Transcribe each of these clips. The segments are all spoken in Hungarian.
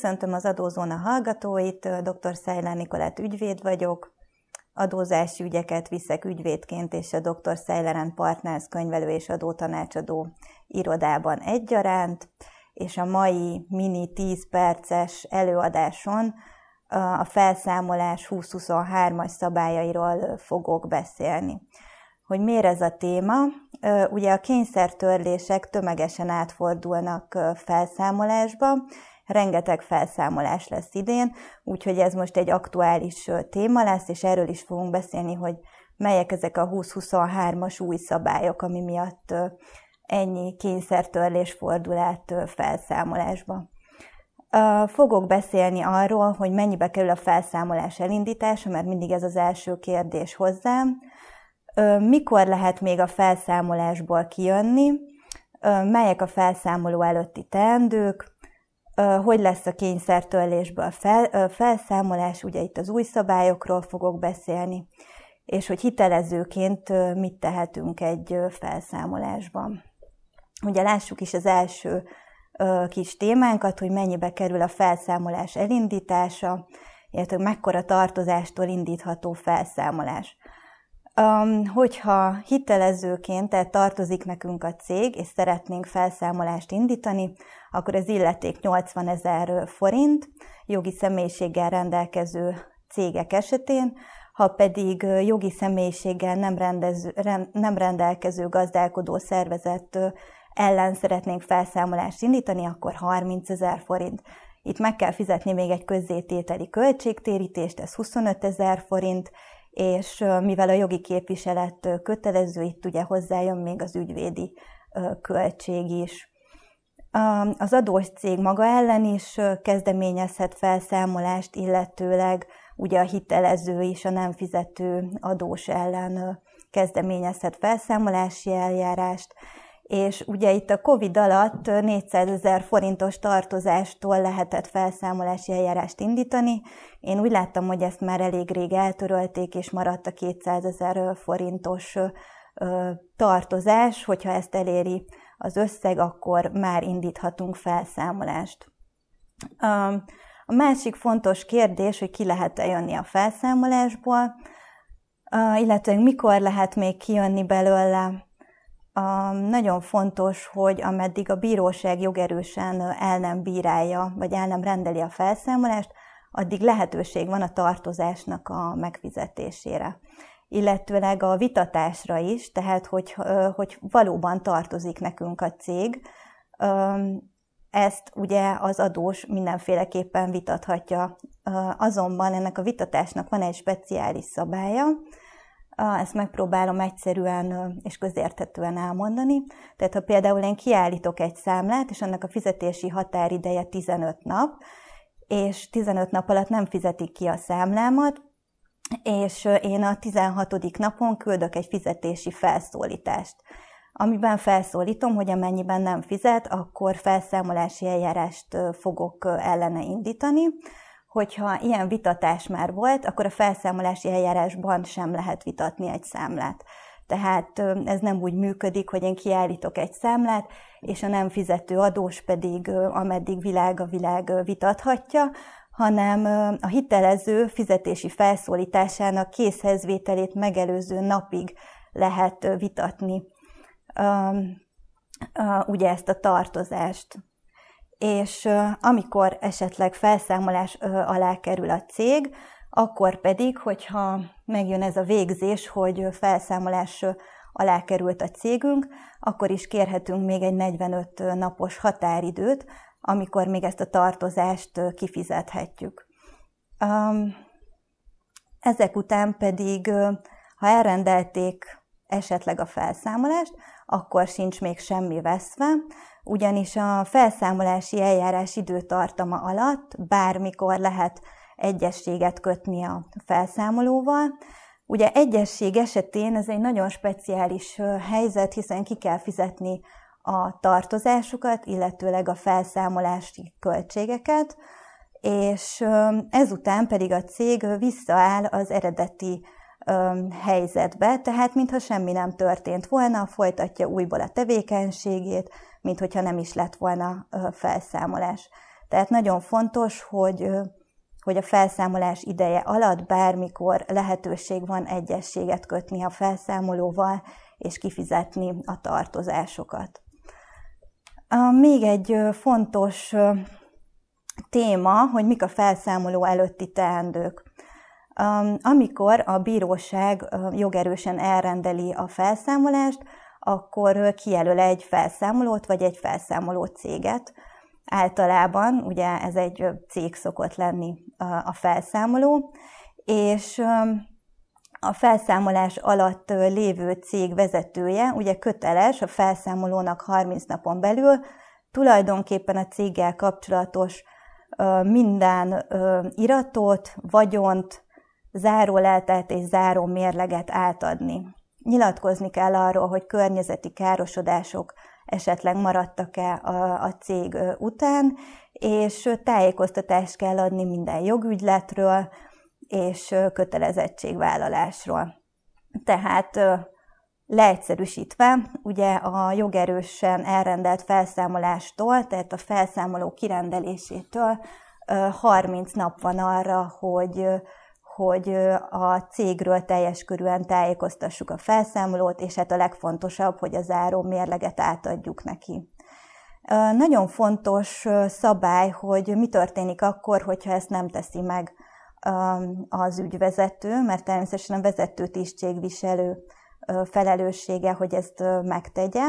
Köszöntöm az Adózóna hallgatóit, dr. Szájlár Nikolát ügyvéd vagyok, adózási ügyeket viszek ügyvédként és a Dr. Szájlár Partners könyvelő és adótanácsadó irodában egyaránt, és a mai mini 10 perces előadáson a felszámolás 2023-as szabályairól fogok beszélni. Hogy miért ez a téma? Ugye a kényszertörlések tömegesen átfordulnak felszámolásba, rengeteg felszámolás lesz idén, úgyhogy ez most egy aktuális téma lesz, és erről is fogunk beszélni, hogy melyek ezek a 2023-as új szabályok, ami miatt ennyi kényszertörlés fordul át felszámolásba. Fogok beszélni arról, hogy mennyibe kerül a felszámolás elindítása, mert mindig ez az első kérdés hozzám. Mikor lehet még a felszámolásból kijönni, melyek a felszámoló előtti teendők, hogy lesz a kényszertörlésből fel, felszámolás, ugye itt az új szabályokról fogok beszélni, és hogy hitelezőként mit tehetünk egy felszámolásban. Ugye lássuk is az első kis témánkat, hogy mennyibe kerül a felszámolás elindítása, illetve mekkora tartozástól indítható felszámolás. Um, hogyha hitelezőként, tehát tartozik nekünk a cég, és szeretnénk felszámolást indítani, akkor az illeték 80 ezer forint, jogi személyiséggel rendelkező cégek esetén, ha pedig jogi személyiséggel nem, rendező, nem rendelkező gazdálkodó szervezet ellen szeretnénk felszámolást indítani, akkor 30 ezer forint. Itt meg kell fizetni még egy közzétételi költségtérítést, ez 25 ezer forint, és mivel a jogi képviselet kötelező, itt ugye hozzájön még az ügyvédi költség is. Az adós cég maga ellen is kezdeményezhet felszámolást, illetőleg ugye a hitelező is a nem fizető adós ellen kezdeményezhet felszámolási eljárást, és ugye itt a Covid alatt 400 ezer forintos tartozástól lehetett felszámolási eljárást indítani. Én úgy láttam, hogy ezt már elég rég eltörölték, és maradt a 200 ezer forintos tartozás, hogyha ezt eléri az összeg, akkor már indíthatunk felszámolást. A másik fontos kérdés, hogy ki lehet-e jönni a felszámolásból, illetve mikor lehet még kijönni belőle, nagyon fontos, hogy ameddig a bíróság jogerősen el nem bírálja, vagy el nem rendeli a felszámolást, addig lehetőség van a tartozásnak a megfizetésére. Illetőleg a vitatásra is, tehát hogy, hogy valóban tartozik nekünk a cég, ezt ugye az adós mindenféleképpen vitathatja. Azonban ennek a vitatásnak van egy speciális szabálya, ezt megpróbálom egyszerűen és közérthetően elmondani. Tehát ha például én kiállítok egy számlát, és annak a fizetési határideje 15 nap, és 15 nap alatt nem fizetik ki a számlámat, és én a 16. napon küldök egy fizetési felszólítást, amiben felszólítom, hogy amennyiben nem fizet, akkor felszámolási eljárást fogok ellene indítani, hogyha ilyen vitatás már volt, akkor a felszámolási eljárásban sem lehet vitatni egy számlát. Tehát ez nem úgy működik, hogy én kiállítok egy számlát, és a nem fizető adós pedig ameddig világ a világ vitathatja, hanem a hitelező fizetési felszólításának készhezvételét megelőző napig lehet vitatni ugye ezt a tartozást és amikor esetleg felszámolás alá kerül a cég, akkor pedig, hogyha megjön ez a végzés, hogy felszámolás alá került a cégünk, akkor is kérhetünk még egy 45 napos határidőt, amikor még ezt a tartozást kifizethetjük. Ezek után pedig, ha elrendelték esetleg a felszámolást, akkor sincs még semmi veszve, ugyanis a felszámolási eljárás időtartama alatt bármikor lehet egyességet kötni a felszámolóval. Ugye egyesség esetén ez egy nagyon speciális helyzet, hiszen ki kell fizetni a tartozásukat, illetőleg a felszámolási költségeket, és ezután pedig a cég visszaáll az eredeti helyzetbe, tehát mintha semmi nem történt volna, folytatja újból a tevékenységét, mint hogyha nem is lett volna felszámolás. Tehát nagyon fontos, hogy hogy a felszámolás ideje alatt bármikor lehetőség van egyességet kötni a felszámolóval, és kifizetni a tartozásokat. Még egy fontos téma, hogy mik a felszámoló előtti teendők. Amikor a bíróság jogerősen elrendeli a felszámolást, akkor kijelöl egy felszámolót vagy egy felszámoló céget. Általában ugye ez egy cég szokott lenni a felszámoló, és a felszámolás alatt lévő cég vezetője ugye köteles a felszámolónak 30 napon belül tulajdonképpen a céggel kapcsolatos minden iratot, vagyont, záróleltet és záró mérleget átadni. Nyilatkozni kell arról, hogy környezeti károsodások esetleg maradtak-e a, a cég után, és tájékoztatást kell adni minden jogügyletről és kötelezettségvállalásról. Tehát leegyszerűsítve, ugye a jogerősen elrendelt felszámolástól, tehát a felszámoló kirendelésétől 30 nap van arra, hogy hogy a cégről teljes körűen tájékoztassuk a felszámolót, és hát a legfontosabb, hogy a záró mérleget átadjuk neki. Nagyon fontos szabály, hogy mi történik akkor, hogyha ezt nem teszi meg az ügyvezető, mert természetesen a vezető tisztségviselő felelőssége, hogy ezt megtegye.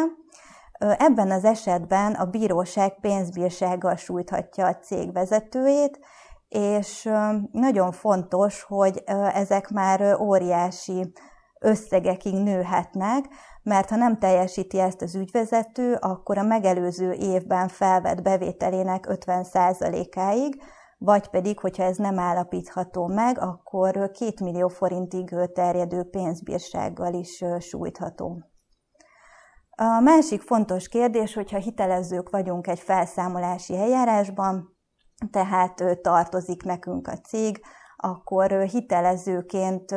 Ebben az esetben a bíróság pénzbírsággal sújthatja a cég vezetőjét, és nagyon fontos, hogy ezek már óriási összegekig nőhetnek, mert ha nem teljesíti ezt az ügyvezető, akkor a megelőző évben felvett bevételének 50%-áig, vagy pedig, hogyha ez nem állapítható meg, akkor 2 millió forintig terjedő pénzbírsággal is sújtható. A másik fontos kérdés, hogyha hitelezők vagyunk egy felszámolási eljárásban, tehát tartozik nekünk a cég, akkor hitelezőként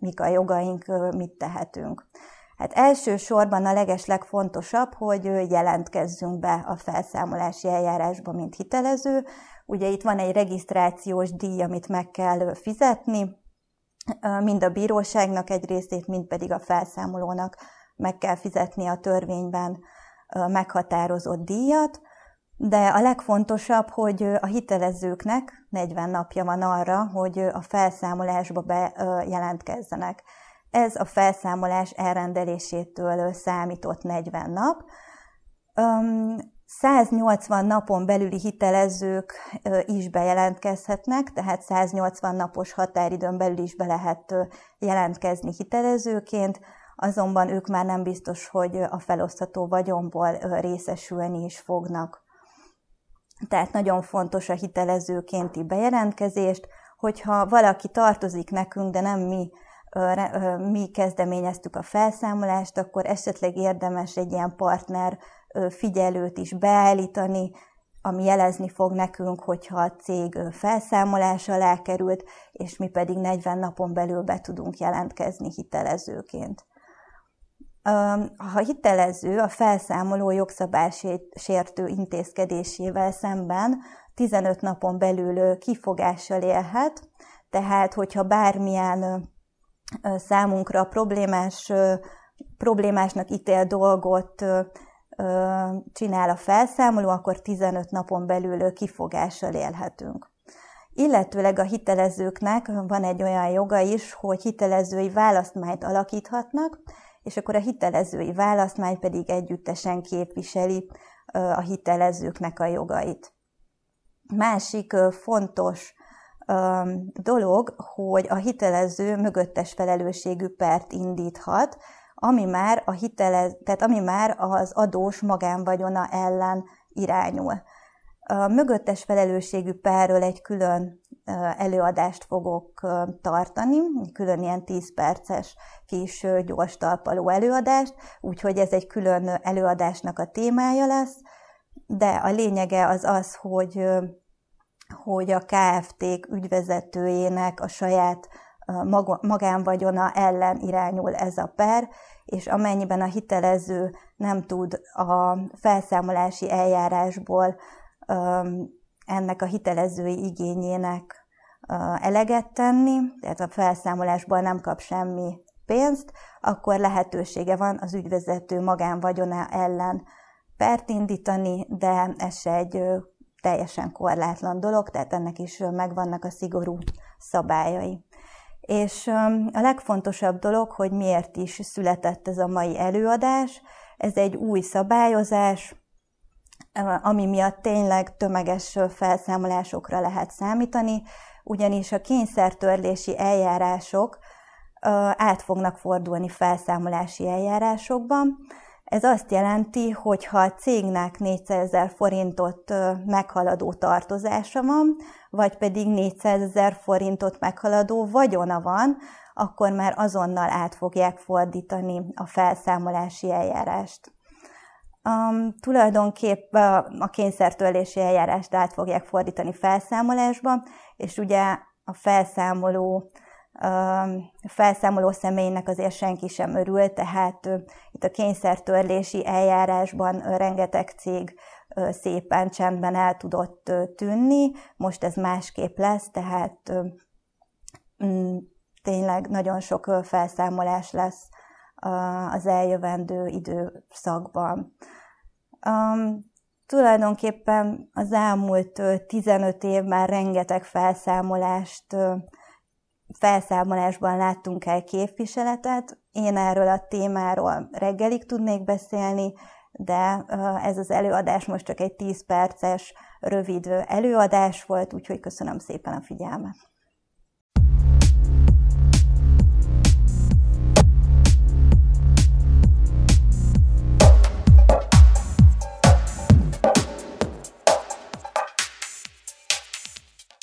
mik a jogaink, mit tehetünk. Hát elsősorban a legeslegfontosabb, hogy jelentkezzünk be a felszámolási eljárásba, mint hitelező. Ugye itt van egy regisztrációs díj, amit meg kell fizetni, mind a bíróságnak egy részét, mind pedig a felszámolónak meg kell fizetni a törvényben meghatározott díjat de a legfontosabb, hogy a hitelezőknek 40 napja van arra, hogy a felszámolásba bejelentkezzenek. Ez a felszámolás elrendelésétől számított 40 nap. 180 napon belüli hitelezők is bejelentkezhetnek, tehát 180 napos határidőn belül is be lehet jelentkezni hitelezőként, azonban ők már nem biztos, hogy a felosztható vagyomból részesülni is fognak. Tehát nagyon fontos a hitelezőkénti bejelentkezést, hogyha valaki tartozik nekünk, de nem mi, mi kezdeményeztük a felszámolást, akkor esetleg érdemes egy ilyen partner figyelőt is beállítani, ami jelezni fog nekünk, hogyha a cég felszámolás alá került, és mi pedig 40 napon belül be tudunk jelentkezni hitelezőként. Ha hitelező a felszámoló jogszabálysértő intézkedésével szemben 15 napon belül kifogással élhet, tehát hogyha bármilyen számunkra problémás, problémásnak ítél dolgot csinál a felszámoló, akkor 15 napon belül kifogással élhetünk. Illetőleg a hitelezőknek van egy olyan joga is, hogy hitelezői választmányt alakíthatnak, és akkor a hitelezői választmány pedig együttesen képviseli a hitelezőknek a jogait. Másik fontos dolog, hogy a hitelező mögöttes felelősségű pert indíthat, ami már, a hitelez, tehát ami már az adós magánvagyona ellen irányul. A mögöttes felelősségű perről egy külön előadást fogok tartani, külön ilyen 10 perces kis gyors talpaló előadást, úgyhogy ez egy külön előadásnak a témája lesz, de a lényege az az, hogy, hogy a KFT-k ügyvezetőjének a saját magánvagyona ellen irányul ez a per, és amennyiben a hitelező nem tud a felszámolási eljárásból ennek a hitelezői igényének eleget tenni, tehát a felszámolásból nem kap semmi pénzt, akkor lehetősége van az ügyvezető magánvagyona ellen pert indítani, de ez se egy teljesen korlátlan dolog, tehát ennek is megvannak a szigorú szabályai. És a legfontosabb dolog, hogy miért is született ez a mai előadás, ez egy új szabályozás, ami miatt tényleg tömeges felszámolásokra lehet számítani, ugyanis a kényszertörlési eljárások át fognak fordulni felszámolási eljárásokban. Ez azt jelenti, hogy ha a cégnek 400 ezer forintot meghaladó tartozása van, vagy pedig 400 ezer forintot meghaladó vagyona van, akkor már azonnal át fogják fordítani a felszámolási eljárást. Um, tulajdonképp a kényszertörlési eljárást át fogják fordítani felszámolásba, és ugye a felszámoló felszámoló személynek azért senki sem örül, tehát itt a kényszertörlési eljárásban rengeteg cég szépen csendben el tudott tűnni, most ez másképp lesz, tehát mm, tényleg nagyon sok felszámolás lesz az eljövendő időszakban. Um, tulajdonképpen az elmúlt 15 év már rengeteg felszámolást, felszámolásban láttunk el képviseletet. Én erről a témáról reggelig tudnék beszélni, de ez az előadás most csak egy 10 perces, rövid előadás volt, úgyhogy köszönöm szépen a figyelmet.